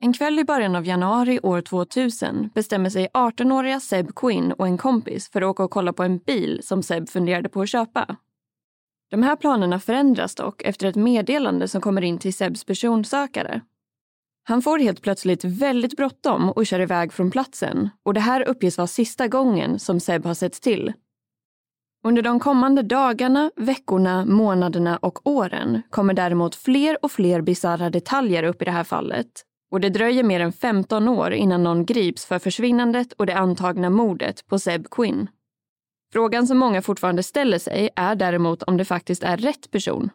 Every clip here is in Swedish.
En kväll i början av januari år 2000 bestämmer sig 18-åriga Seb Quinn och en kompis för att åka och kolla på en bil som Seb funderade på att köpa. De här planerna förändras dock efter ett meddelande som kommer in till Sebs personsökare. Han får helt plötsligt väldigt bråttom och kör iväg från platsen och det här uppges vara sista gången som Seb har setts till. Under de kommande dagarna, veckorna, månaderna och åren kommer däremot fler och fler bisarra detaljer upp i det här fallet och det dröjer mer än 15 år innan någon grips för försvinnandet och det antagna mordet på Seb Quinn. Frågan som många fortfarande ställer sig är däremot om det faktiskt är rätt person.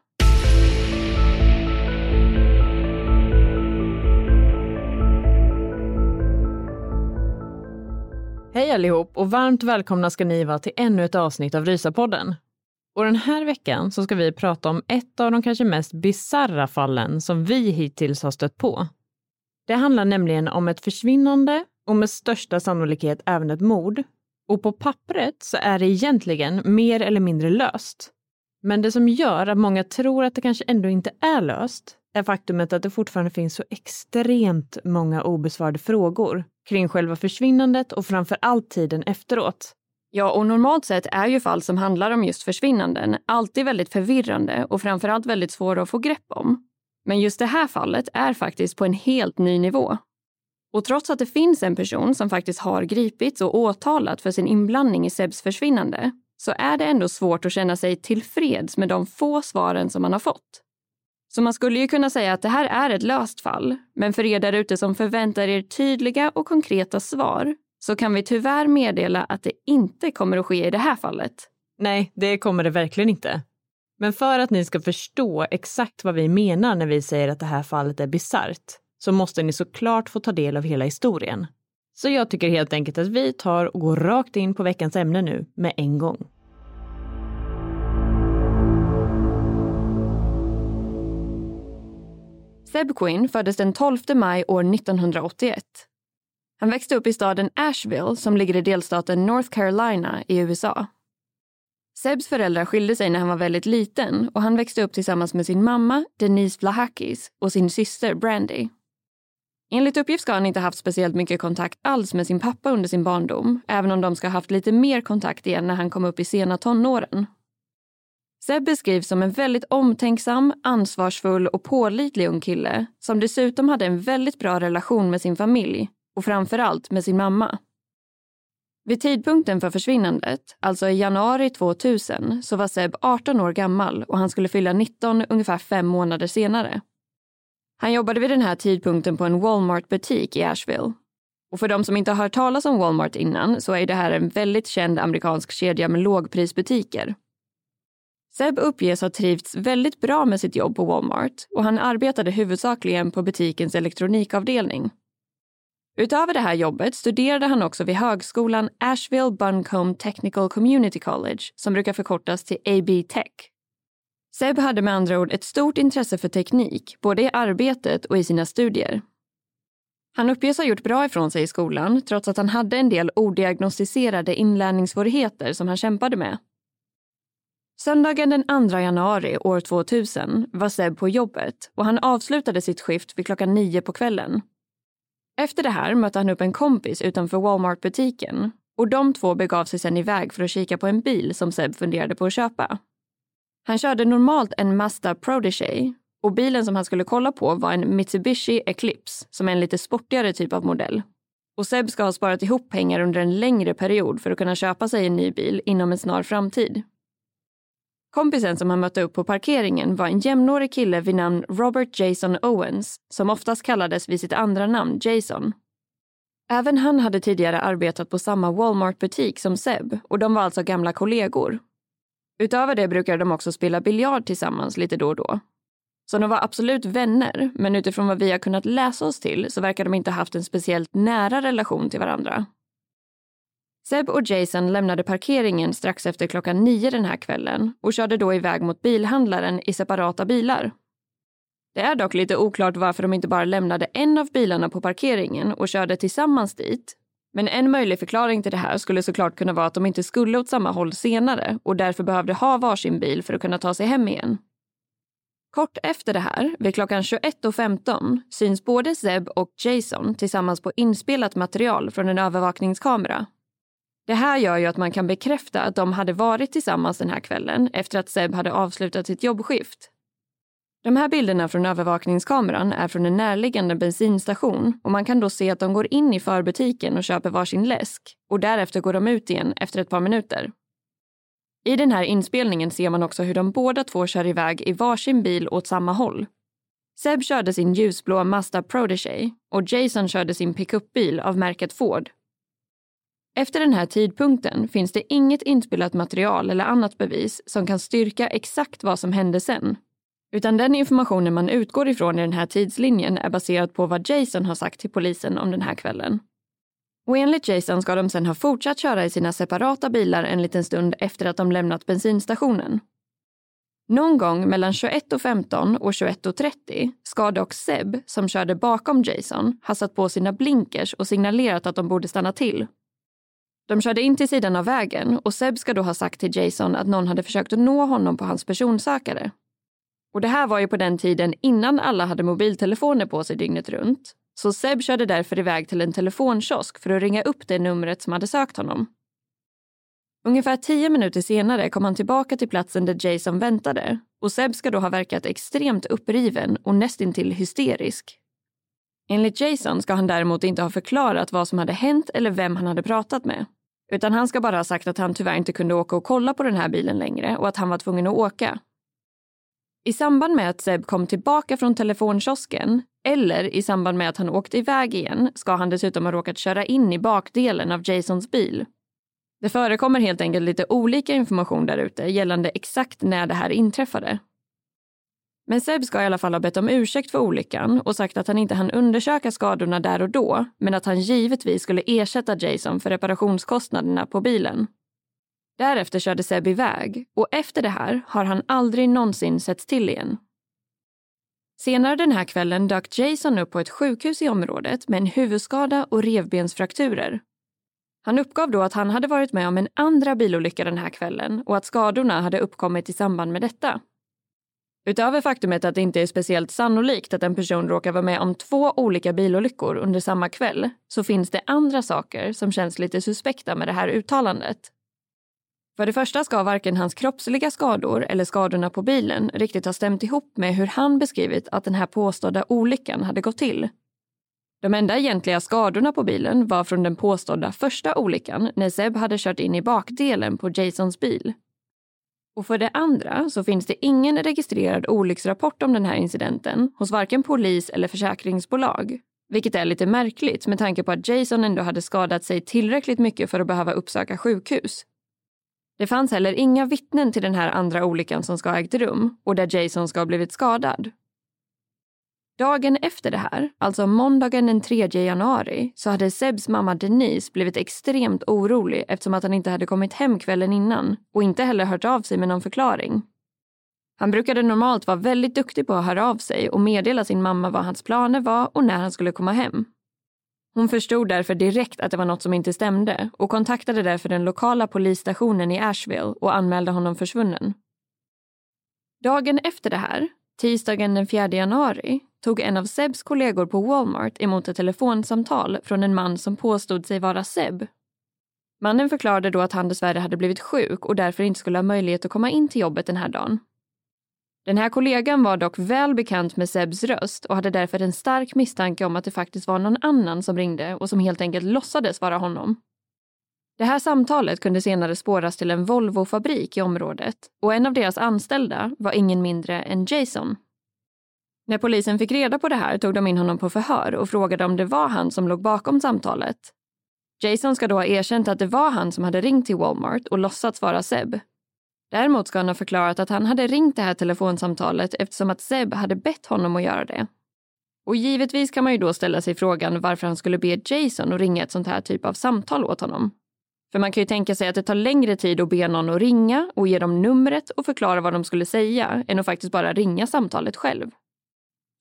Hej allihop och varmt välkomna ska ni vara till ännu ett avsnitt av Rysapodden. Och den här veckan så ska vi prata om ett av de kanske mest bizarra fallen som vi hittills har stött på. Det handlar nämligen om ett försvinnande och med största sannolikhet även ett mord. Och på pappret så är det egentligen mer eller mindre löst. Men det som gör att många tror att det kanske ändå inte är löst är faktumet att det fortfarande finns så extremt många obesvarade frågor kring själva försvinnandet och framför allt tiden efteråt. Ja, och normalt sett är ju fall som handlar om just försvinnanden alltid väldigt förvirrande och framförallt väldigt svåra att få grepp om. Men just det här fallet är faktiskt på en helt ny nivå. Och trots att det finns en person som faktiskt har gripits och åtalat för sin inblandning i Sebs försvinnande så är det ändå svårt att känna sig tillfreds med de få svaren som man har fått. Så man skulle ju kunna säga att det här är ett löst fall, men för er där ute som förväntar er tydliga och konkreta svar så kan vi tyvärr meddela att det inte kommer att ske i det här fallet. Nej, det kommer det verkligen inte. Men för att ni ska förstå exakt vad vi menar när vi säger att det här fallet är bisarrt så måste ni såklart få ta del av hela historien. Så jag tycker helt enkelt att vi tar och går rakt in på veckans ämne nu med en gång. Seb Quinn föddes den 12 maj år 1981. Han växte upp i staden Asheville som ligger i delstaten North Carolina i USA. Sebs föräldrar skilde sig när han var väldigt liten och han växte upp tillsammans med sin mamma Denise Vlahakis och sin syster Brandy. Enligt uppgift ska han inte haft speciellt mycket kontakt alls med sin pappa under sin barndom, även om de ska ha haft lite mer kontakt igen när han kom upp i sena tonåren. Seb beskrivs som en väldigt omtänksam, ansvarsfull och pålitlig ung kille som dessutom hade en väldigt bra relation med sin familj och framförallt med sin mamma. Vid tidpunkten för försvinnandet, alltså i januari 2000, så var Seb 18 år gammal och han skulle fylla 19 ungefär fem månader senare. Han jobbade vid den här tidpunkten på en Walmart-butik i Asheville. Och för de som inte har hört talas om Walmart innan så är det här en väldigt känd amerikansk kedja med lågprisbutiker. Seb uppges ha trivts väldigt bra med sitt jobb på Walmart och han arbetade huvudsakligen på butikens elektronikavdelning. Utöver det här jobbet studerade han också vid högskolan Asheville Buncombe Technical Community College som brukar förkortas till AB Tech. Seb hade med andra ord ett stort intresse för teknik, både i arbetet och i sina studier. Han uppges ha gjort bra ifrån sig i skolan trots att han hade en del odiagnostiserade inlärningssvårigheter som han kämpade med. Söndagen den 2 januari år 2000 var Seb på jobbet och han avslutade sitt skift vid klockan nio på kvällen. Efter det här mötte han upp en kompis utanför Walmart-butiken och de två begav sig sedan iväg för att kika på en bil som Seb funderade på att köpa. Han körde normalt en Mazda Protege och bilen som han skulle kolla på var en Mitsubishi Eclipse som är en lite sportigare typ av modell. Och Seb ska ha sparat ihop pengar under en längre period för att kunna köpa sig en ny bil inom en snar framtid. Kompisen som han mötte upp på parkeringen var en jämnårig kille vid namn Robert Jason Owens som oftast kallades vid sitt andra namn Jason. Även han hade tidigare arbetat på samma Walmart-butik som Seb och de var alltså gamla kollegor. Utöver det brukade de också spela biljard tillsammans lite då och då. Så de var absolut vänner, men utifrån vad vi har kunnat läsa oss till så verkar de inte ha haft en speciellt nära relation till varandra. Seb och Jason lämnade parkeringen strax efter klockan nio den här kvällen och körde då iväg mot bilhandlaren i separata bilar. Det är dock lite oklart varför de inte bara lämnade en av bilarna på parkeringen och körde tillsammans dit. Men en möjlig förklaring till det här skulle såklart kunna vara att de inte skulle åt samma håll senare och därför behövde ha varsin bil för att kunna ta sig hem igen. Kort efter det här, vid klockan 21.15, syns både Zeb och Jason tillsammans på inspelat material från en övervakningskamera. Det här gör ju att man kan bekräfta att de hade varit tillsammans den här kvällen efter att Zeb hade avslutat sitt jobbskift. De här bilderna från övervakningskameran är från en närliggande bensinstation och man kan då se att de går in i förbutiken och köper varsin läsk och därefter går de ut igen efter ett par minuter. I den här inspelningen ser man också hur de båda två kör iväg i varsin bil åt samma håll. Seb körde sin ljusblå Mazda Protege och Jason körde sin pickupbil av märket Ford. Efter den här tidpunkten finns det inget inspelat material eller annat bevis som kan styrka exakt vad som hände sen. Utan den informationen man utgår ifrån i den här tidslinjen är baserad på vad Jason har sagt till polisen om den här kvällen. Och enligt Jason ska de sen ha fortsatt köra i sina separata bilar en liten stund efter att de lämnat bensinstationen. Någon gång mellan 21.15 och 21.30 ska dock Seb, som körde bakom Jason, ha satt på sina blinkers och signalerat att de borde stanna till. De körde in till sidan av vägen och Seb ska då ha sagt till Jason att någon hade försökt att nå honom på hans personsökare. Och det här var ju på den tiden innan alla hade mobiltelefoner på sig dygnet runt så Seb körde därför iväg till en telefonkiosk för att ringa upp det numret som hade sökt honom. Ungefär tio minuter senare kom han tillbaka till platsen där Jason väntade och Seb ska då ha verkat extremt uppriven och nästintill hysterisk. Enligt Jason ska han däremot inte ha förklarat vad som hade hänt eller vem han hade pratat med. Utan han ska bara ha sagt att han tyvärr inte kunde åka och kolla på den här bilen längre och att han var tvungen att åka. I samband med att Seb kom tillbaka från telefonkiosken eller i samband med att han åkte iväg igen ska han dessutom ha råkat köra in i bakdelen av Jasons bil. Det förekommer helt enkelt lite olika information där ute gällande exakt när det här inträffade. Men Seb ska i alla fall ha bett om ursäkt för olyckan och sagt att han inte hann undersöka skadorna där och då, men att han givetvis skulle ersätta Jason för reparationskostnaderna på bilen. Därefter körde Seb iväg och efter det här har han aldrig någonsin setts till igen. Senare den här kvällen dök Jason upp på ett sjukhus i området med en huvudskada och revbensfrakturer. Han uppgav då att han hade varit med om en andra bilolycka den här kvällen och att skadorna hade uppkommit i samband med detta. Utöver faktumet att det inte är speciellt sannolikt att en person råkar vara med om två olika bilolyckor under samma kväll så finns det andra saker som känns lite suspekta med det här uttalandet. För det första ska varken hans kroppsliga skador eller skadorna på bilen riktigt ha stämt ihop med hur han beskrivit att den här påstådda olyckan hade gått till. De enda egentliga skadorna på bilen var från den påstådda första olyckan när Seb hade kört in i bakdelen på Jasons bil. Och för det andra så finns det ingen registrerad olycksrapport om den här incidenten hos varken polis eller försäkringsbolag. Vilket är lite märkligt med tanke på att Jason ändå hade skadat sig tillräckligt mycket för att behöva uppsöka sjukhus. Det fanns heller inga vittnen till den här andra olyckan som ska ha ägt rum och där Jason ska ha blivit skadad. Dagen efter det här, alltså måndagen den 3 januari, så hade Sebs mamma Denise blivit extremt orolig eftersom att han inte hade kommit hem kvällen innan och inte heller hört av sig med någon förklaring. Han brukade normalt vara väldigt duktig på att höra av sig och meddela sin mamma vad hans planer var och när han skulle komma hem. Hon förstod därför direkt att det var något som inte stämde och kontaktade därför den lokala polisstationen i Asheville och anmälde honom försvunnen. Dagen efter det här, tisdagen den 4 januari, tog en av Sebs kollegor på Walmart emot ett telefonsamtal från en man som påstod sig vara Seb. Mannen förklarade då att han dessvärre hade blivit sjuk och därför inte skulle ha möjlighet att komma in till jobbet den här dagen. Den här kollegan var dock väl bekant med Sebs röst och hade därför en stark misstanke om att det faktiskt var någon annan som ringde och som helt enkelt låtsades vara honom. Det här samtalet kunde senare spåras till en Volvo-fabrik i området och en av deras anställda var ingen mindre än Jason. När polisen fick reda på det här tog de in honom på förhör och frågade om det var han som låg bakom samtalet. Jason ska då ha erkänt att det var han som hade ringt till Walmart och låtsats vara Seb. Däremot ska han ha förklarat att han hade ringt det här telefonsamtalet eftersom att Seb hade bett honom att göra det. Och givetvis kan man ju då ställa sig frågan varför han skulle be Jason att ringa ett sånt här typ av samtal åt honom. För man kan ju tänka sig att det tar längre tid att be någon att ringa och ge dem numret och förklara vad de skulle säga än att faktiskt bara ringa samtalet själv.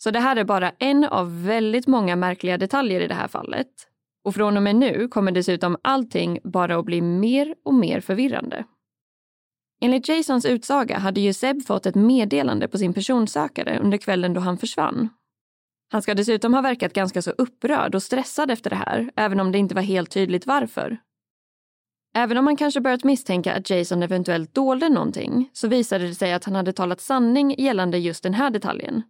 Så det här är bara en av väldigt många märkliga detaljer i det här fallet. Och från och med nu kommer dessutom allting bara att bli mer och mer förvirrande. Enligt Jasons utsaga hade ju Seb fått ett meddelande på sin personsökare under kvällen då han försvann. Han ska dessutom ha verkat ganska så upprörd och stressad efter det här, även om det inte var helt tydligt varför. Även om man kanske börjat misstänka att Jason eventuellt dolde någonting så visade det sig att han hade talat sanning gällande just den här detaljen.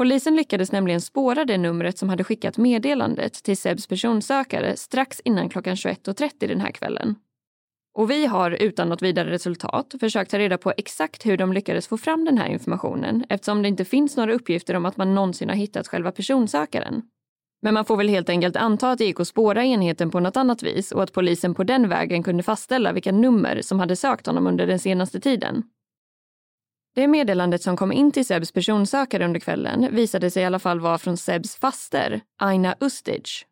Polisen lyckades nämligen spåra det numret som hade skickat meddelandet till Sebs personsökare strax innan klockan 21.30 den här kvällen. Och vi har utan något vidare resultat försökt ta reda på exakt hur de lyckades få fram den här informationen eftersom det inte finns några uppgifter om att man någonsin har hittat själva personsökaren. Men man får väl helt enkelt anta att det gick att spåra enheten på något annat vis och att polisen på den vägen kunde fastställa vilka nummer som hade sökt honom under den senaste tiden. Det meddelandet som kom in till Sebs personsökare under kvällen visade sig i alla fall vara från Sebs faster, Aina Ustage.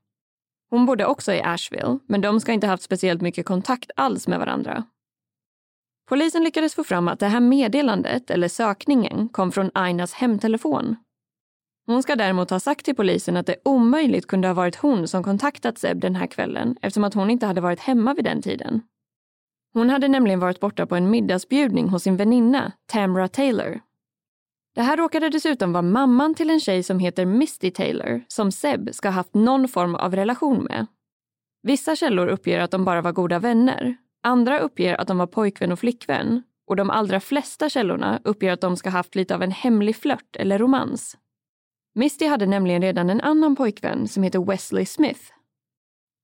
Hon bodde också i Asheville, men de ska inte haft speciellt mycket kontakt alls med varandra. Polisen lyckades få fram att det här meddelandet, eller sökningen, kom från Ainas hemtelefon. Hon ska däremot ha sagt till polisen att det omöjligt kunde ha varit hon som kontaktat Seb den här kvällen eftersom att hon inte hade varit hemma vid den tiden. Hon hade nämligen varit borta på en middagsbjudning hos sin väninna, Tamra Taylor. Det här råkade dessutom vara mamman till en tjej som heter Misty Taylor som Seb ska ha haft någon form av relation med. Vissa källor uppger att de bara var goda vänner. Andra uppger att de var pojkvän och flickvän. Och de allra flesta källorna uppger att de ska ha haft lite av en hemlig flört eller romans. Misty hade nämligen redan en annan pojkvän som heter Wesley Smith.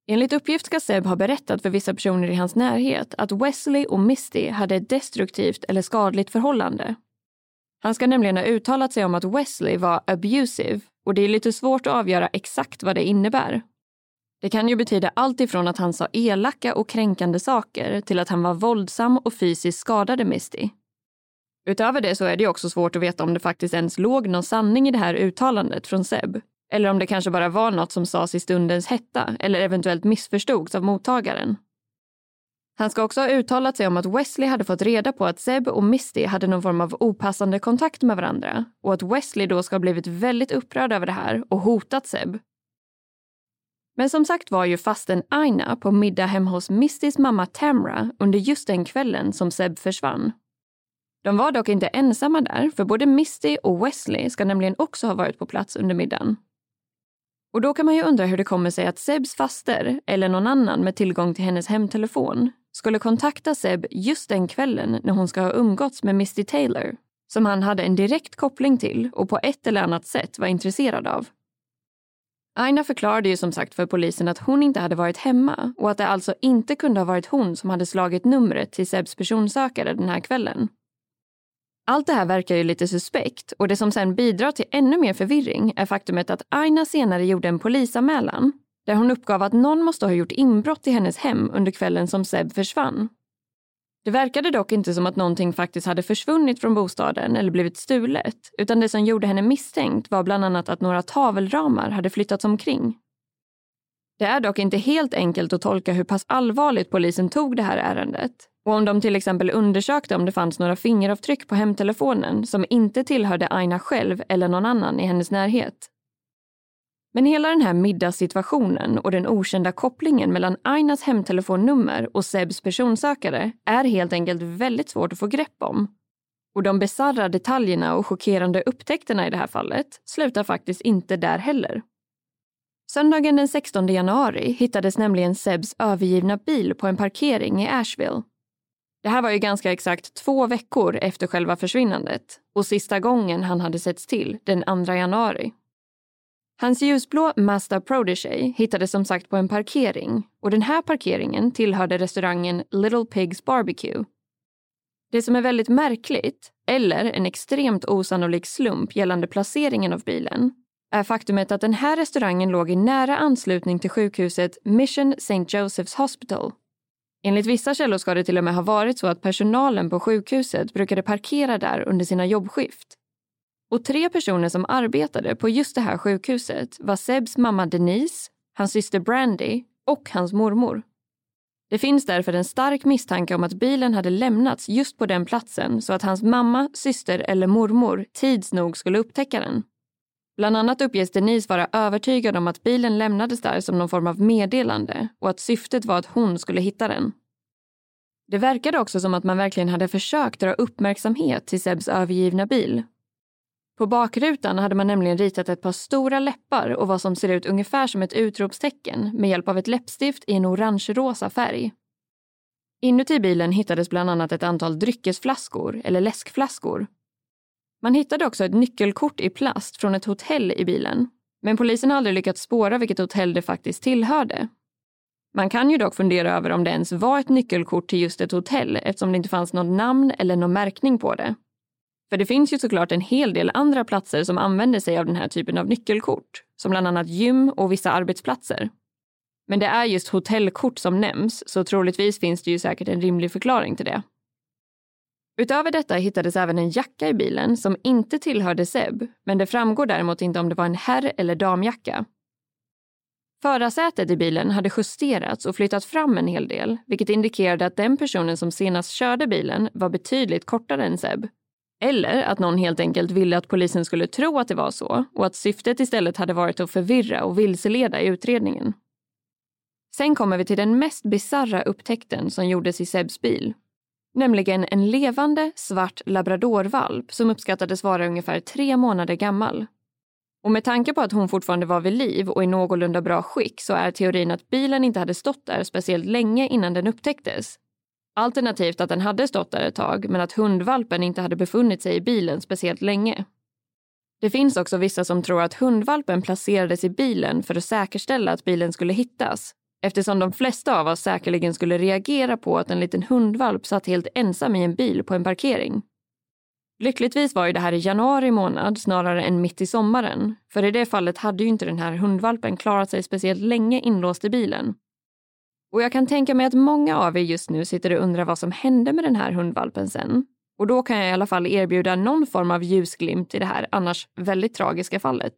Enligt uppgift ska Seb ha berättat för vissa personer i hans närhet att Wesley och Misty hade ett destruktivt eller skadligt förhållande. Han ska nämligen ha uttalat sig om att Wesley var abusive och det är lite svårt att avgöra exakt vad det innebär. Det kan ju betyda allt ifrån att han sa elaka och kränkande saker till att han var våldsam och fysiskt skadade Misty. Utöver det så är det också svårt att veta om det faktiskt ens låg någon sanning i det här uttalandet från Seb. Eller om det kanske bara var något som sades i stundens hetta eller eventuellt missförstods av mottagaren. Han ska också ha uttalat sig om att Wesley hade fått reda på att Seb och Misty hade någon form av opassande kontakt med varandra och att Wesley då ska ha blivit väldigt upprörd över det här och hotat Seb. Men som sagt var ju fasten Aina på middag hemma hos Mistys mamma Tamra under just den kvällen som Seb försvann. De var dock inte ensamma där, för både Misty och Wesley ska nämligen också ha varit på plats under middagen. Och då kan man ju undra hur det kommer sig att Sebs faster, eller någon annan med tillgång till hennes hemtelefon, skulle kontakta Seb just den kvällen när hon ska ha umgåtts med Misty Taylor, som han hade en direkt koppling till och på ett eller annat sätt var intresserad av. Aina förklarade ju som sagt för polisen att hon inte hade varit hemma och att det alltså inte kunde ha varit hon som hade slagit numret till Sebs personsökare den här kvällen. Allt det här verkar ju lite suspekt och det som sen bidrar till ännu mer förvirring är faktumet att Aina senare gjorde en polisanmälan där hon uppgav att någon måste ha gjort inbrott i hennes hem under kvällen som Seb försvann. Det verkade dock inte som att någonting faktiskt hade försvunnit från bostaden eller blivit stulet, utan det som gjorde henne misstänkt var bland annat att några tavelramar hade flyttats omkring. Det är dock inte helt enkelt att tolka hur pass allvarligt polisen tog det här ärendet, och om de till exempel undersökte om det fanns några fingeravtryck på hemtelefonen som inte tillhörde Aina själv eller någon annan i hennes närhet. Men hela den här middagssituationen och den okända kopplingen mellan Ainas hemtelefonnummer och Sebs personsökare är helt enkelt väldigt svårt att få grepp om. Och de bisarra detaljerna och chockerande upptäckterna i det här fallet slutar faktiskt inte där heller. Söndagen den 16 januari hittades nämligen Sebs övergivna bil på en parkering i Asheville. Det här var ju ganska exakt två veckor efter själva försvinnandet och sista gången han hade setts till, den 2 januari. Hans ljusblå Mazda Protege hittades som sagt på en parkering och den här parkeringen tillhörde restaurangen Little Pigs Barbecue. Det som är väldigt märkligt, eller en extremt osannolik slump gällande placeringen av bilen, är faktumet att den här restaurangen låg i nära anslutning till sjukhuset Mission St. Joseph's Hospital. Enligt vissa källor ska det till och med ha varit så att personalen på sjukhuset brukade parkera där under sina jobbskift. Och tre personer som arbetade på just det här sjukhuset var Sebs mamma Denise, hans syster Brandy och hans mormor. Det finns därför en stark misstanke om att bilen hade lämnats just på den platsen så att hans mamma, syster eller mormor tids nog skulle upptäcka den. Bland annat uppges Denise vara övertygad om att bilen lämnades där som någon form av meddelande och att syftet var att hon skulle hitta den. Det verkade också som att man verkligen hade försökt dra uppmärksamhet till Sebs övergivna bil. På bakrutan hade man nämligen ritat ett par stora läppar och vad som ser ut ungefär som ett utropstecken med hjälp av ett läppstift i en orange-rosa färg. Inuti bilen hittades bland annat ett antal dryckesflaskor eller läskflaskor man hittade också ett nyckelkort i plast från ett hotell i bilen. Men polisen har aldrig lyckats spåra vilket hotell det faktiskt tillhörde. Man kan ju dock fundera över om det ens var ett nyckelkort till just ett hotell eftersom det inte fanns något namn eller någon märkning på det. För det finns ju såklart en hel del andra platser som använder sig av den här typen av nyckelkort, som bland annat gym och vissa arbetsplatser. Men det är just hotellkort som nämns, så troligtvis finns det ju säkert en rimlig förklaring till det. Utöver detta hittades även en jacka i bilen som inte tillhörde Seb, men det framgår däremot inte om det var en herr eller damjacka. Förarsätet i bilen hade justerats och flyttat fram en hel del, vilket indikerade att den personen som senast körde bilen var betydligt kortare än Seb. Eller att någon helt enkelt ville att polisen skulle tro att det var så och att syftet istället hade varit att förvirra och vilseleda i utredningen. Sen kommer vi till den mest bizarra upptäckten som gjordes i Sebs bil Nämligen en levande svart labradorvalp som uppskattades vara ungefär tre månader gammal. Och med tanke på att hon fortfarande var vid liv och i någorlunda bra skick så är teorin att bilen inte hade stått där speciellt länge innan den upptäcktes. Alternativt att den hade stått där ett tag men att hundvalpen inte hade befunnit sig i bilen speciellt länge. Det finns också vissa som tror att hundvalpen placerades i bilen för att säkerställa att bilen skulle hittas eftersom de flesta av oss säkerligen skulle reagera på att en liten hundvalp satt helt ensam i en bil på en parkering. Lyckligtvis var ju det här i januari månad snarare än mitt i sommaren, för i det fallet hade ju inte den här hundvalpen klarat sig speciellt länge inlåst i bilen. Och jag kan tänka mig att många av er just nu sitter och undrar vad som hände med den här hundvalpen sen. Och då kan jag i alla fall erbjuda någon form av ljusglimt i det här annars väldigt tragiska fallet.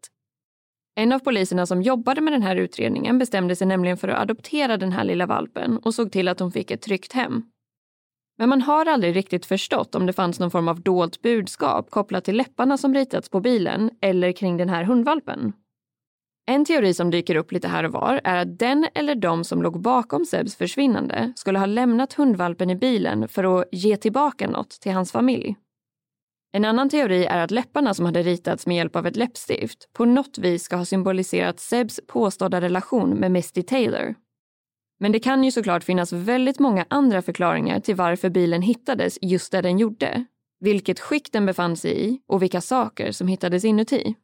En av poliserna som jobbade med den här utredningen bestämde sig nämligen för att adoptera den här lilla valpen och såg till att hon fick ett tryggt hem. Men man har aldrig riktigt förstått om det fanns någon form av dolt budskap kopplat till läpparna som ritats på bilen eller kring den här hundvalpen. En teori som dyker upp lite här och var är att den eller de som låg bakom Sebs försvinnande skulle ha lämnat hundvalpen i bilen för att ge tillbaka något till hans familj. En annan teori är att läpparna som hade ritats med hjälp av ett läppstift på något vis ska ha symboliserat Sebs påstådda relation med Misty Taylor. Men det kan ju såklart finnas väldigt många andra förklaringar till varför bilen hittades just där den gjorde. Vilket skick den befann sig i och vilka saker som hittades inuti.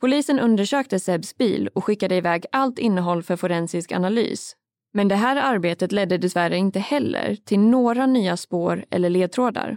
Polisen undersökte Sebs bil och skickade iväg allt innehåll för forensisk analys. Men det här arbetet ledde dessvärre inte heller till några nya spår eller ledtrådar.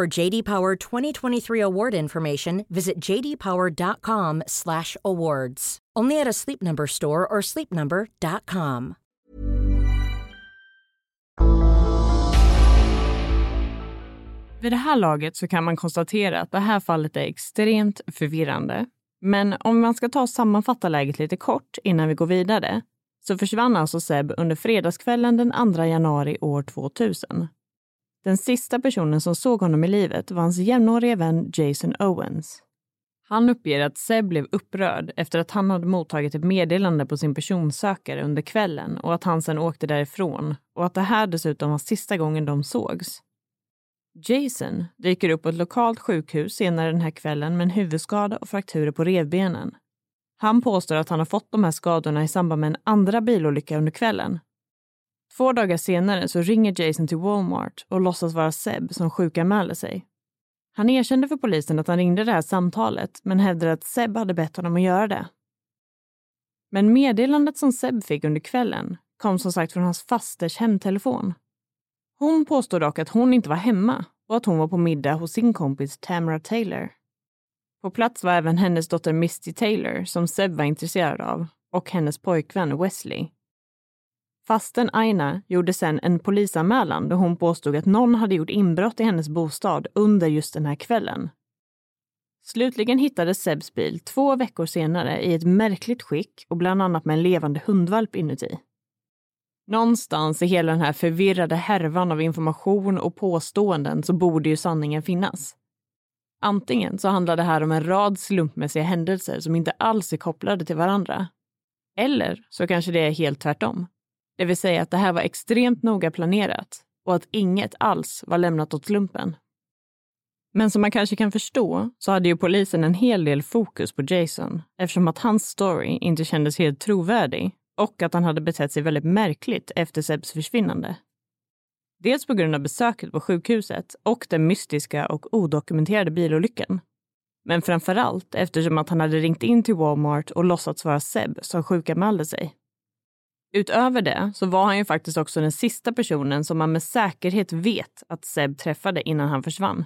For JD Power 2023 award information, visit jdpower.com/awards. Only at a Sleep Number store or sleepnumber.com. Vid det här laget så kan man konstatera att det här fallet är extremt förvirrande. Men om man ska ta och sammanfatta läget lite kort innan vi går vidare så försvann alltså Seb under fredagskvällen den 2 januari år 2000. Den sista personen som såg honom i livet var hans jämnåriga vän Jason Owens. Han uppger att Seb blev upprörd efter att han hade mottagit ett meddelande på sin personsökare under kvällen och att han sedan åkte därifrån och att det här dessutom var sista gången de sågs. Jason dyker upp på ett lokalt sjukhus senare den här kvällen med en huvudskada och frakturer på revbenen. Han påstår att han har fått de här skadorna i samband med en andra bilolycka under kvällen. Två dagar senare så ringer Jason till Walmart och låtsas vara Seb som sjukanmäler sig. Han erkände för polisen att han ringde det här samtalet men hävdade att Seb hade bett honom att göra det. Men meddelandet som Seb fick under kvällen kom som sagt från hans fasters hemtelefon. Hon påstår dock att hon inte var hemma och att hon var på middag hos sin kompis Tamara Taylor. På plats var även hennes dotter Misty Taylor som Seb var intresserad av och hennes pojkvän Wesley. Fasten Aina gjorde sen en polisanmälan då hon påstod att någon hade gjort inbrott i hennes bostad under just den här kvällen. Slutligen hittades Sebs bil två veckor senare i ett märkligt skick och bland annat med en levande hundvalp inuti. Någonstans i hela den här förvirrade härvan av information och påståenden så borde ju sanningen finnas. Antingen så handlar det här om en rad slumpmässiga händelser som inte alls är kopplade till varandra. Eller så kanske det är helt tvärtom. Det vill säga att det här var extremt noga planerat och att inget alls var lämnat åt slumpen. Men som man kanske kan förstå så hade ju polisen en hel del fokus på Jason eftersom att hans story inte kändes helt trovärdig och att han hade betett sig väldigt märkligt efter Sebs försvinnande. Dels på grund av besöket på sjukhuset och den mystiska och odokumenterade bilolyckan. Men framför allt eftersom att han hade ringt in till Walmart och låtsats vara Seb som sjukanmälde sig. Utöver det så var han ju faktiskt också den sista personen som man med säkerhet vet att Seb träffade innan han försvann.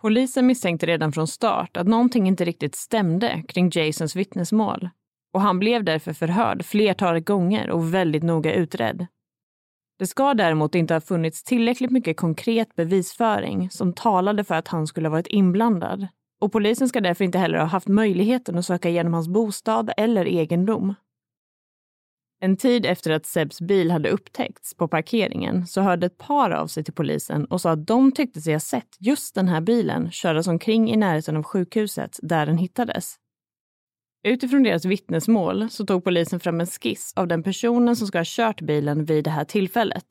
Polisen misstänkte redan från start att någonting inte riktigt stämde kring Jasons vittnesmål och han blev därför förhörd flertalet gånger och väldigt noga utredd. Det ska däremot inte ha funnits tillräckligt mycket konkret bevisföring som talade för att han skulle ha varit inblandad och polisen ska därför inte heller ha haft möjligheten att söka igenom hans bostad eller egendom. En tid efter att Sebs bil hade upptäckts på parkeringen så hörde ett par av sig till polisen och sa att de tyckte sig ha sett just den här bilen köras omkring i närheten av sjukhuset där den hittades. Utifrån deras vittnesmål så tog polisen fram en skiss av den personen som ska ha kört bilen vid det här tillfället.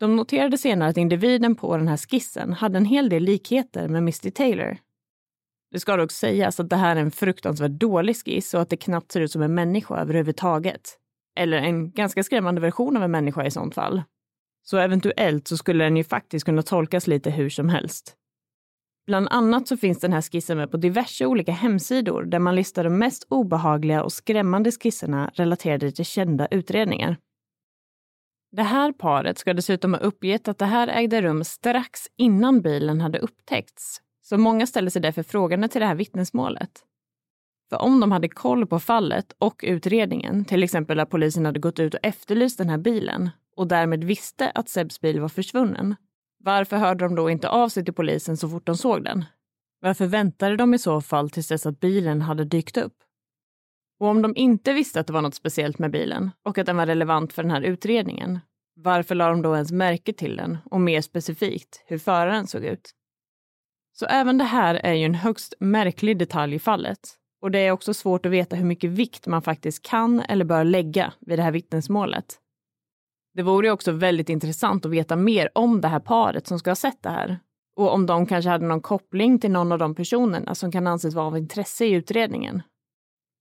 De noterade senare att individen på den här skissen hade en hel del likheter med Misty Taylor. Det ska dock sägas att det här är en fruktansvärt dålig skiss och att det knappt ser ut som en människa överhuvudtaget. Eller en ganska skrämmande version av en människa i sånt fall. Så eventuellt så skulle den ju faktiskt kunna tolkas lite hur som helst. Bland annat så finns den här skissen med på diverse olika hemsidor där man listar de mest obehagliga och skrämmande skisserna relaterade till kända utredningar. Det här paret ska dessutom ha uppgett att det här ägde rum strax innan bilen hade upptäckts. Så många ställer sig därför frågande till det här vittnesmålet. För om de hade koll på fallet och utredningen, till exempel att polisen hade gått ut och efterlyst den här bilen och därmed visste att Sebs bil var försvunnen, varför hörde de då inte av sig till polisen så fort de såg den? Varför väntade de i så fall tills dess att bilen hade dykt upp? Och om de inte visste att det var något speciellt med bilen och att den var relevant för den här utredningen, varför la de då ens märke till den och mer specifikt hur föraren såg ut? Så även det här är ju en högst märklig detalj i fallet. Och det är också svårt att veta hur mycket vikt man faktiskt kan eller bör lägga vid det här vittnesmålet. Det vore också väldigt intressant att veta mer om det här paret som ska ha sett det här. Och om de kanske hade någon koppling till någon av de personerna som kan anses vara av intresse i utredningen.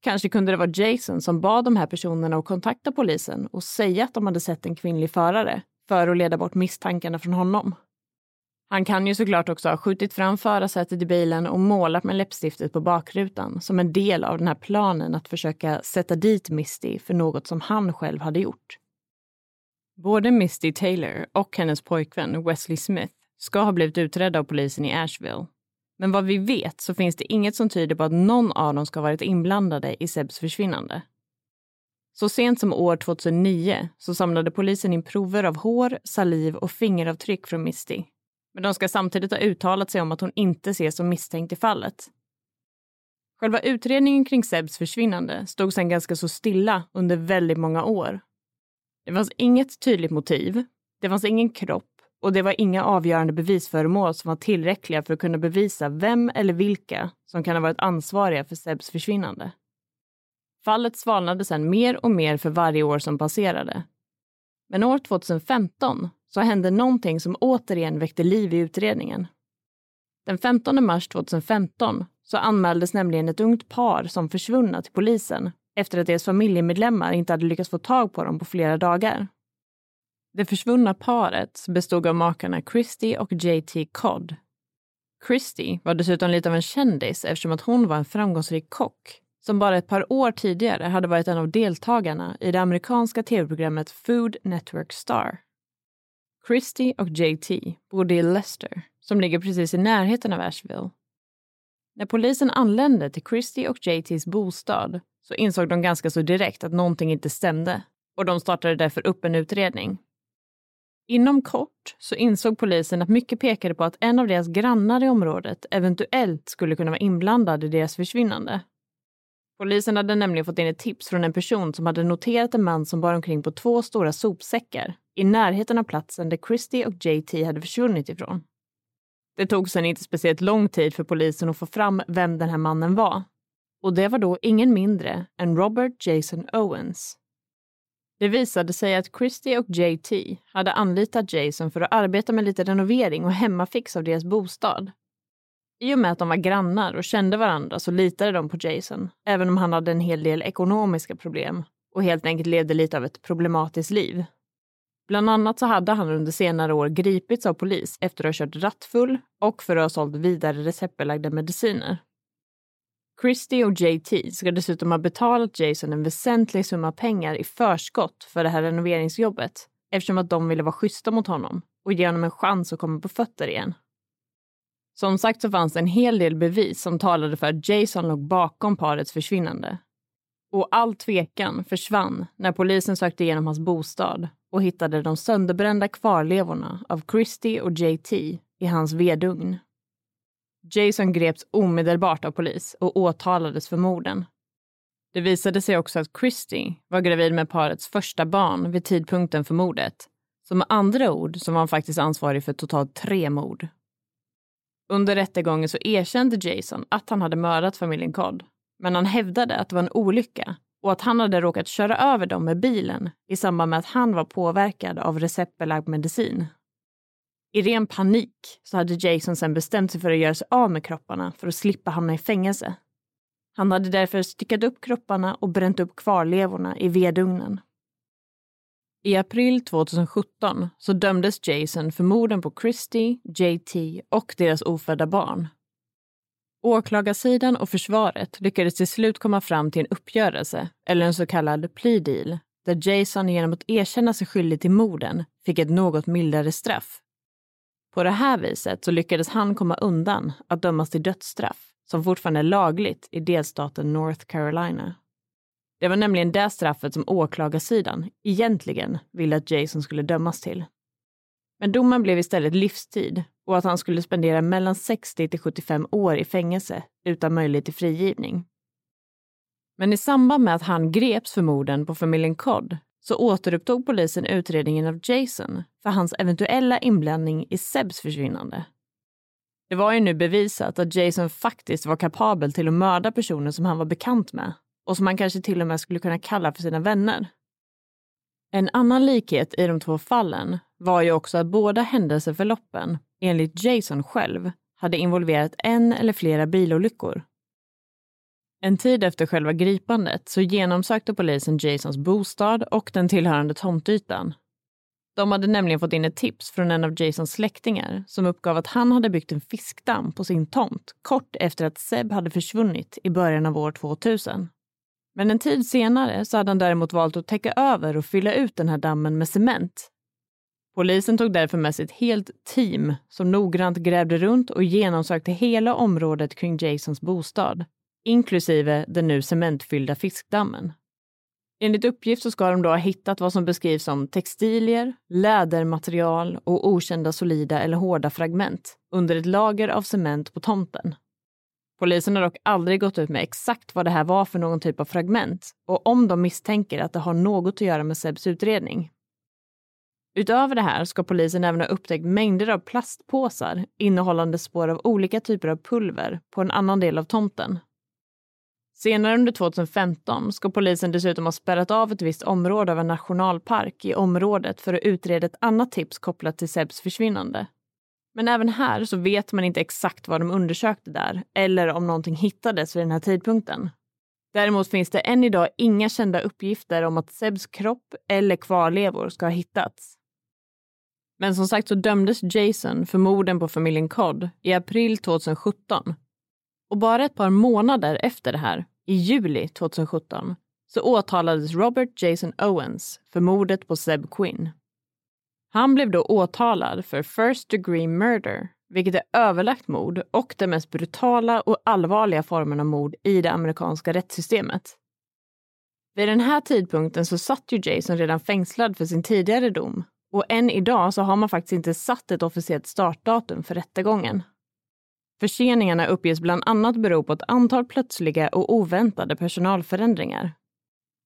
Kanske kunde det vara Jason som bad de här personerna att kontakta polisen och säga att de hade sett en kvinnlig förare för att leda bort misstankarna från honom. Han kan ju såklart också ha skjutit fram förarsätet i bilen och målat med läppstiftet på bakrutan som en del av den här planen att försöka sätta dit Misty för något som han själv hade gjort. Både Misty Taylor och hennes pojkvän Wesley Smith ska ha blivit utredda av polisen i Asheville. Men vad vi vet så finns det inget som tyder på att någon av dem ska ha varit inblandade i Sebs försvinnande. Så sent som år 2009 så samlade polisen in prover av hår, saliv och fingeravtryck från Misty. Men de ska samtidigt ha uttalat sig om att hon inte ses som misstänkt i fallet. Själva utredningen kring Sebs försvinnande stod sedan ganska så stilla under väldigt många år det fanns inget tydligt motiv, det fanns ingen kropp och det var inga avgörande bevisföremål som var tillräckliga för att kunna bevisa vem eller vilka som kan ha varit ansvariga för Sebs försvinnande. Fallet svalnade sedan mer och mer för varje år som passerade. Men år 2015 så hände någonting som återigen väckte liv i utredningen. Den 15 mars 2015 så anmäldes nämligen ett ungt par som försvunna till polisen efter att deras familjemedlemmar inte hade lyckats få tag på dem på flera dagar. Det försvunna paret bestod av makarna Christy och JT Codd. Christy var dessutom lite av en kändis eftersom att hon var en framgångsrik kock som bara ett par år tidigare hade varit en av deltagarna i det amerikanska tv-programmet Food Network Star. Christy och JT bodde i Leicester, som ligger precis i närheten av Asheville. När polisen anlände till Christy och JTs bostad så insåg de ganska så direkt att någonting inte stämde och de startade därför upp en utredning. Inom kort så insåg polisen att mycket pekade på att en av deras grannar i området eventuellt skulle kunna vara inblandad i deras försvinnande. Polisen hade nämligen fått in ett tips från en person som hade noterat en man som bar omkring på två stora sopsäckar i närheten av platsen där Christie och JT hade försvunnit ifrån. Det tog sedan inte speciellt lång tid för polisen att få fram vem den här mannen var och det var då ingen mindre än Robert Jason Owens. Det visade sig att Christie och JT hade anlitat Jason för att arbeta med lite renovering och hemmafix av deras bostad. I och med att de var grannar och kände varandra så litade de på Jason, även om han hade en hel del ekonomiska problem och helt enkelt levde lite av ett problematiskt liv. Bland annat så hade han under senare år gripits av polis efter att ha kört rattfull och för att ha sålt vidare receptbelagda mediciner. Christie och JT ska dessutom ha betalat Jason en väsentlig summa pengar i förskott för det här renoveringsjobbet eftersom att de ville vara schyssta mot honom och ge honom en chans att komma på fötter igen. Som sagt så fanns det en hel del bevis som talade för att Jason låg bakom parets försvinnande. Och all tvekan försvann när polisen sökte igenom hans bostad och hittade de sönderbrända kvarlevorna av Christie och JT i hans vedugn. Jason greps omedelbart av polis och åtalades för morden. Det visade sig också att Christie var gravid med parets första barn vid tidpunkten för mordet. Så med andra ord så var han faktiskt ansvarig för totalt tre mord. Under rättegången så erkände Jason att han hade mördat familjen Codd. Men han hävdade att det var en olycka och att han hade råkat köra över dem med bilen i samband med att han var påverkad av receptbelagd medicin I ren panik så hade Jason sen bestämt sig för att göra sig av med kropparna för att slippa hamna i fängelse. Han hade därför styckat upp kropparna och bränt upp kvarlevorna i vedugnen. I april 2017 så dömdes Jason för morden på Christie, JT och deras ofödda barn. Åklagarsidan och försvaret lyckades till slut komma fram till en uppgörelse, eller en så kallad plea deal, där Jason genom att erkänna sig skyldig till morden fick ett något mildare straff. På det här viset så lyckades han komma undan att dömas till dödsstraff, som fortfarande är lagligt i delstaten North Carolina. Det var nämligen det straffet som åklagarsidan egentligen ville att Jason skulle dömas till. Men domen blev istället livstid och att han skulle spendera mellan 60 till 75 år i fängelse utan möjlighet till frigivning. Men i samband med att han greps för morden på familjen Codd så återupptog polisen utredningen av Jason för hans eventuella inblandning i Sebs försvinnande. Det var ju nu bevisat att Jason faktiskt var kapabel till att mörda personer som han var bekant med och som han kanske till och med skulle kunna kalla för sina vänner. En annan likhet i de två fallen var ju också att båda händelseförloppen, enligt Jason själv, hade involverat en eller flera bilolyckor. En tid efter själva gripandet så genomsökte polisen Jasons bostad och den tillhörande tomtytan. De hade nämligen fått in ett tips från en av Jasons släktingar som uppgav att han hade byggt en fiskdamm på sin tomt kort efter att Seb hade försvunnit i början av år 2000. Men en tid senare så hade han däremot valt att täcka över och fylla ut den här dammen med cement. Polisen tog därför med sig ett helt team som noggrant grävde runt och genomsökte hela området kring Jasons bostad, inklusive den nu cementfyllda fiskdammen. Enligt uppgift så ska de då ha hittat vad som beskrivs som textilier, lädermaterial och okända solida eller hårda fragment under ett lager av cement på tomten. Polisen har dock aldrig gått ut med exakt vad det här var för någon typ av fragment och om de misstänker att det har något att göra med Sebs utredning. Utöver det här ska polisen även ha upptäckt mängder av plastpåsar innehållande spår av olika typer av pulver på en annan del av tomten. Senare under 2015 ska polisen dessutom ha spärrat av ett visst område av en nationalpark i området för att utreda ett annat tips kopplat till Sebs försvinnande. Men även här så vet man inte exakt vad de undersökte där eller om någonting hittades vid den här tidpunkten. Däremot finns det än idag inga kända uppgifter om att Sebs kropp eller kvarlevor ska ha hittats. Men som sagt så dömdes Jason för morden på familjen Codd i april 2017. Och bara ett par månader efter det här, i juli 2017, så åtalades Robert Jason Owens för mordet på Seb Quinn. Han blev då åtalad för first degree murder, vilket är överlagt mord och den mest brutala och allvarliga formen av mord i det amerikanska rättssystemet. Vid den här tidpunkten så satt ju Jason redan fängslad för sin tidigare dom och än idag så har man faktiskt inte satt ett officiellt startdatum för rättegången. Förseningarna uppges bland annat bero på ett antal plötsliga och oväntade personalförändringar.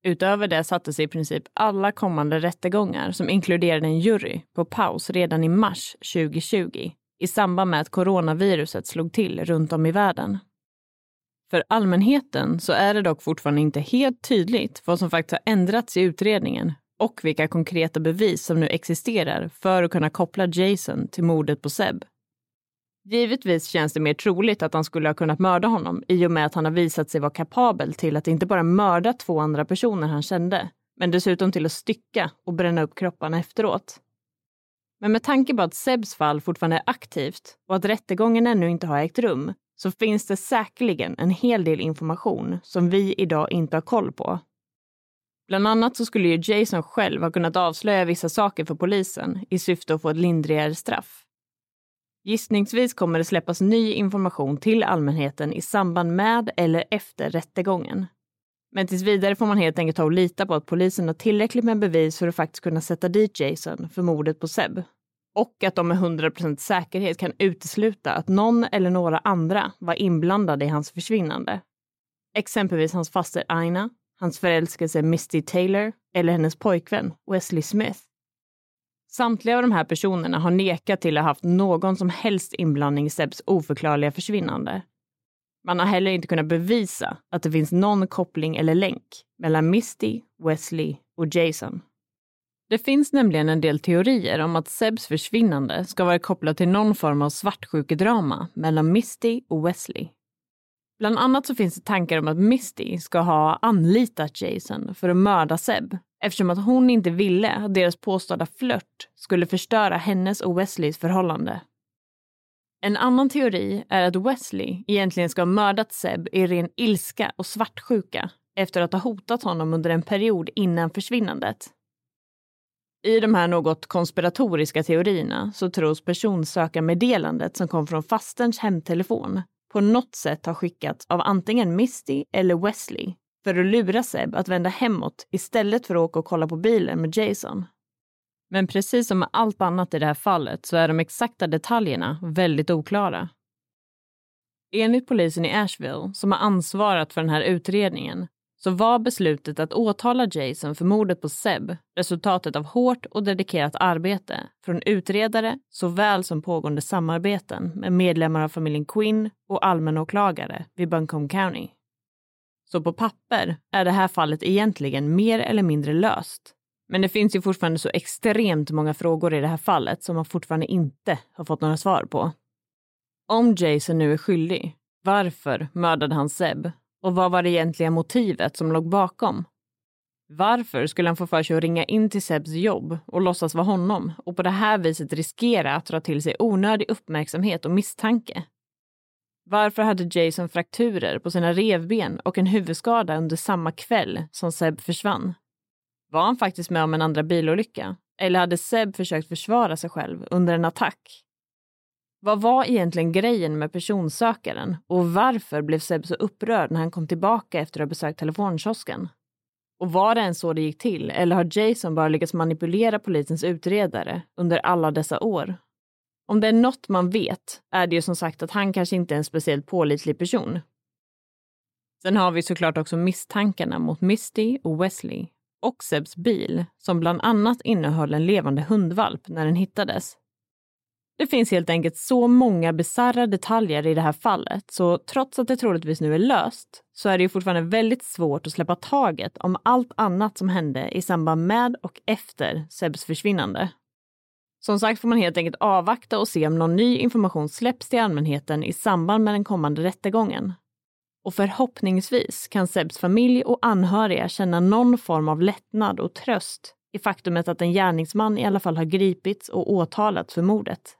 Utöver det sattes i princip alla kommande rättegångar som inkluderade en jury på paus redan i mars 2020 i samband med att coronaviruset slog till runt om i världen. För allmänheten så är det dock fortfarande inte helt tydligt vad som faktiskt har ändrats i utredningen och vilka konkreta bevis som nu existerar för att kunna koppla Jason till mordet på Seb. Givetvis känns det mer troligt att han skulle ha kunnat mörda honom i och med att han har visat sig vara kapabel till att inte bara mörda två andra personer han kände, men dessutom till att stycka och bränna upp kropparna efteråt. Men med tanke på att Sebs fall fortfarande är aktivt och att rättegången ännu inte har ägt rum så finns det säkerligen en hel del information som vi idag inte har koll på. Bland annat så skulle ju Jason själv ha kunnat avslöja vissa saker för polisen i syfte att få ett lindrigare straff. Gissningsvis kommer det släppas ny information till allmänheten i samband med eller efter rättegången. Men tills vidare får man helt enkelt ta och lita på att polisen har tillräckligt med bevis för att faktiskt kunna sätta dit Jason för mordet på Seb. Och att de med 100% säkerhet kan utesluta att någon eller några andra var inblandade i hans försvinnande. Exempelvis hans faster Aina, hans förälskelse Misty Taylor eller hennes pojkvän Wesley Smith. Samtliga av de här personerna har nekat till att ha haft någon som helst inblandning i Sebs oförklarliga försvinnande. Man har heller inte kunnat bevisa att det finns någon koppling eller länk mellan Misty, Wesley och Jason. Det finns nämligen en del teorier om att Sebs försvinnande ska vara kopplat till någon form av svartsjukedrama mellan Misty och Wesley. Bland annat så finns det tankar om att Misty ska ha anlitat Jason för att mörda Seb eftersom att hon inte ville att deras påstådda flört skulle förstöra hennes och Wesleys förhållande. En annan teori är att Wesley egentligen ska ha mördat Seb i ren ilska och svartsjuka efter att ha hotat honom under en period innan försvinnandet. I de här något konspiratoriska teorierna så tros personsökarmeddelandet som kom från fasterns hemtelefon på något sätt ha skickats av antingen Misty eller Wesley för att lura Seb att vända hemåt istället för att åka och kolla på bilen med Jason. Men precis som med allt annat i det här fallet så är de exakta detaljerna väldigt oklara. Enligt polisen i Asheville, som har ansvarat för den här utredningen, så var beslutet att åtala Jason för mordet på Seb resultatet av hårt och dedikerat arbete från utredare såväl som pågående samarbeten med medlemmar av familjen Quinn och allmänåklagare vid Buncombe County. Så på papper är det här fallet egentligen mer eller mindre löst. Men det finns ju fortfarande så extremt många frågor i det här fallet som man fortfarande inte har fått några svar på. Om Jason nu är skyldig, varför mördade han Seb och vad var det egentliga motivet som låg bakom? Varför skulle han få för sig att ringa in till Sebs jobb och låtsas vara honom och på det här viset riskera att dra till sig onödig uppmärksamhet och misstanke? Varför hade Jason frakturer på sina revben och en huvudskada under samma kväll som Seb försvann? Var han faktiskt med om en andra bilolycka? Eller hade Seb försökt försvara sig själv under en attack? Vad var egentligen grejen med personsökaren och varför blev Seb så upprörd när han kom tillbaka efter att ha besökt telefonkiosken? Och var det ens så det gick till eller har Jason bara lyckats manipulera polisens utredare under alla dessa år? Om det är något man vet är det ju som sagt att han kanske inte är en speciellt pålitlig person. Sen har vi såklart också misstankarna mot Misty och Wesley och Sebs bil som bland annat innehöll en levande hundvalp när den hittades. Det finns helt enkelt så många bizarra detaljer i det här fallet så trots att det troligtvis nu är löst så är det ju fortfarande väldigt svårt att släppa taget om allt annat som hände i samband med och efter Sebs försvinnande. Som sagt får man helt enkelt avvakta och se om någon ny information släpps till allmänheten i samband med den kommande rättegången. Och förhoppningsvis kan Sebs familj och anhöriga känna någon form av lättnad och tröst i faktumet att en gärningsman i alla fall har gripits och åtalats för mordet.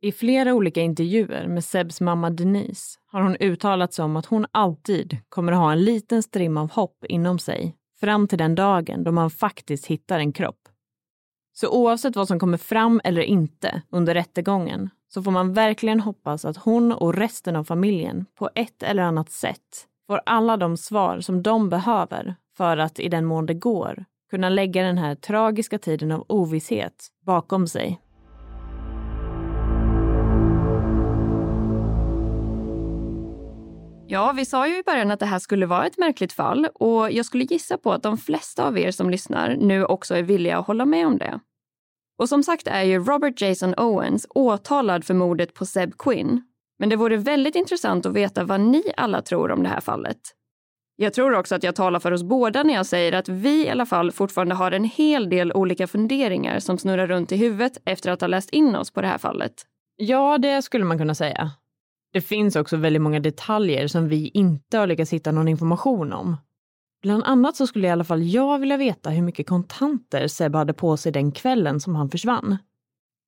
I flera olika intervjuer med Sebs mamma Denise har hon uttalat sig om att hon alltid kommer att ha en liten strimma av hopp inom sig fram till den dagen då man faktiskt hittar en kropp. Så oavsett vad som kommer fram eller inte under rättegången så får man verkligen hoppas att hon och resten av familjen på ett eller annat sätt får alla de svar som de behöver för att i den mån det går kunna lägga den här tragiska tiden av ovisshet bakom sig. Ja, vi sa ju i början att det här skulle vara ett märkligt fall och jag skulle gissa på att de flesta av er som lyssnar nu också är villiga att hålla med om det. Och som sagt är ju Robert Jason Owens åtalad för mordet på Seb Quinn. Men det vore väldigt intressant att veta vad ni alla tror om det här fallet. Jag tror också att jag talar för oss båda när jag säger att vi i alla fall fortfarande har en hel del olika funderingar som snurrar runt i huvudet efter att ha läst in oss på det här fallet. Ja, det skulle man kunna säga. Det finns också väldigt många detaljer som vi inte har lyckats hitta någon information om. Bland annat så skulle i alla fall jag vilja veta hur mycket kontanter Seb hade på sig den kvällen som han försvann.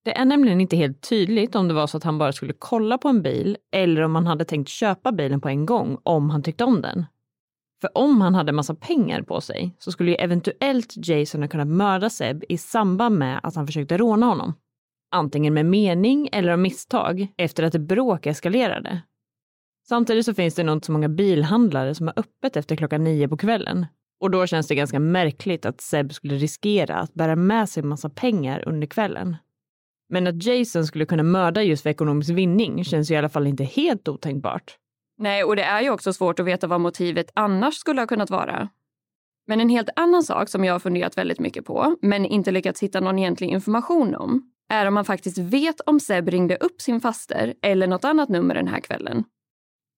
Det är nämligen inte helt tydligt om det var så att han bara skulle kolla på en bil eller om han hade tänkt köpa bilen på en gång om han tyckte om den. För om han hade massa pengar på sig så skulle ju eventuellt Jason ha kunnat mörda Seb i samband med att han försökte råna honom. Antingen med mening eller av misstag efter att ett bråk eskalerade. Samtidigt så finns det nog inte så många bilhandlare som har öppet efter klockan nio på kvällen. Och då känns det ganska märkligt att Seb skulle riskera att bära med sig massa pengar under kvällen. Men att Jason skulle kunna mörda just för ekonomisk vinning känns ju i alla fall inte helt otänkbart. Nej, och det är ju också svårt att veta vad motivet annars skulle ha kunnat vara. Men en helt annan sak som jag har funderat väldigt mycket på, men inte lyckats hitta någon egentlig information om, är om man faktiskt vet om Seb ringde upp sin faster eller något annat nummer den här kvällen.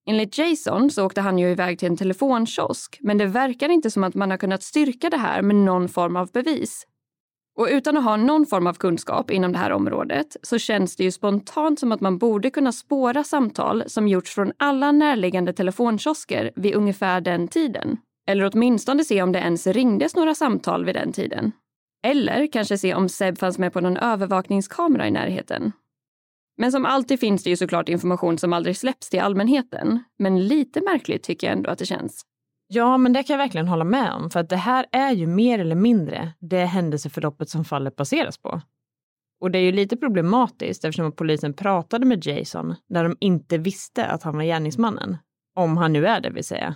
Enligt Jason så åkte han ju iväg till en telefonkiosk men det verkar inte som att man har kunnat styrka det här med någon form av bevis. Och utan att ha någon form av kunskap inom det här området så känns det ju spontant som att man borde kunna spåra samtal som gjorts från alla närliggande telefonkiosker vid ungefär den tiden. Eller åtminstone se om det ens ringdes några samtal vid den tiden. Eller kanske se om Seb fanns med på någon övervakningskamera i närheten. Men som alltid finns det ju såklart information som aldrig släpps till allmänheten. Men lite märkligt tycker jag ändå att det känns. Ja, men det kan jag verkligen hålla med om, för att det här är ju mer eller mindre det händelseförloppet som fallet baseras på. Och det är ju lite problematiskt eftersom polisen pratade med Jason när de inte visste att han var gärningsmannen. Om han nu är det vill säga.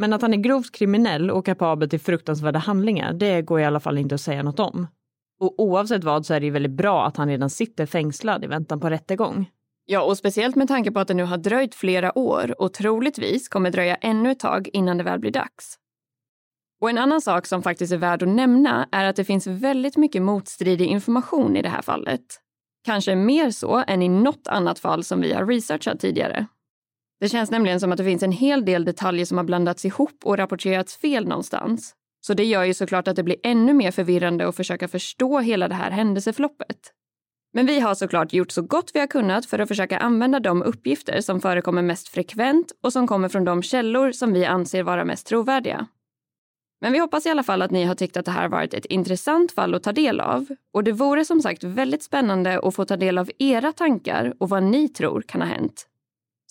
Men att han är grovt kriminell och kapabel till fruktansvärda handlingar, det går i alla fall inte att säga något om. Och oavsett vad så är det ju väldigt bra att han redan sitter fängslad i väntan på rättegång. Ja, och speciellt med tanke på att det nu har dröjt flera år och troligtvis kommer dröja ännu ett tag innan det väl blir dags. Och en annan sak som faktiskt är värd att nämna är att det finns väldigt mycket motstridig information i det här fallet. Kanske mer så än i något annat fall som vi har researchat tidigare. Det känns nämligen som att det finns en hel del detaljer som har blandats ihop och rapporterats fel någonstans. Så det gör ju såklart att det blir ännu mer förvirrande att försöka förstå hela det här händelseförloppet. Men vi har såklart gjort så gott vi har kunnat för att försöka använda de uppgifter som förekommer mest frekvent och som kommer från de källor som vi anser vara mest trovärdiga. Men vi hoppas i alla fall att ni har tyckt att det här varit ett intressant fall att ta del av. Och det vore som sagt väldigt spännande att få ta del av era tankar och vad ni tror kan ha hänt.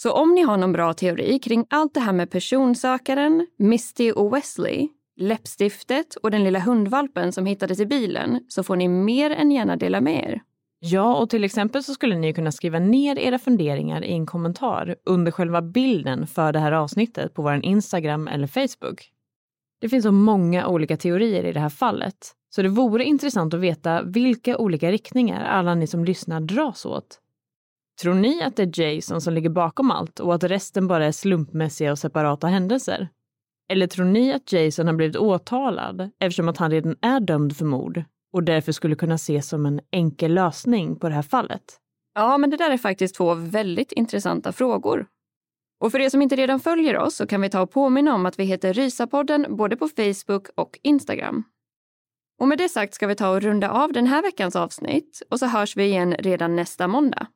Så om ni har någon bra teori kring allt det här med personsökaren, Misty och Wesley, läppstiftet och den lilla hundvalpen som hittades i bilen så får ni mer än gärna dela med er. Ja, och till exempel så skulle ni kunna skriva ner era funderingar i en kommentar under själva bilden för det här avsnittet på vår Instagram eller Facebook. Det finns så många olika teorier i det här fallet, så det vore intressant att veta vilka olika riktningar alla ni som lyssnar dras åt. Tror ni att det är Jason som ligger bakom allt och att resten bara är slumpmässiga och separata händelser? Eller tror ni att Jason har blivit åtalad eftersom att han redan är dömd för mord och därför skulle kunna ses som en enkel lösning på det här fallet? Ja, men det där är faktiskt två väldigt intressanta frågor. Och för er som inte redan följer oss så kan vi ta och påminna om att vi heter Rysapodden både på Facebook och Instagram. Och med det sagt ska vi ta och runda av den här veckans avsnitt och så hörs vi igen redan nästa måndag.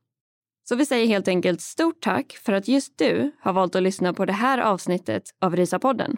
Så vi säger helt enkelt stort tack för att just du har valt att lyssna på det här avsnittet av Rysapodden.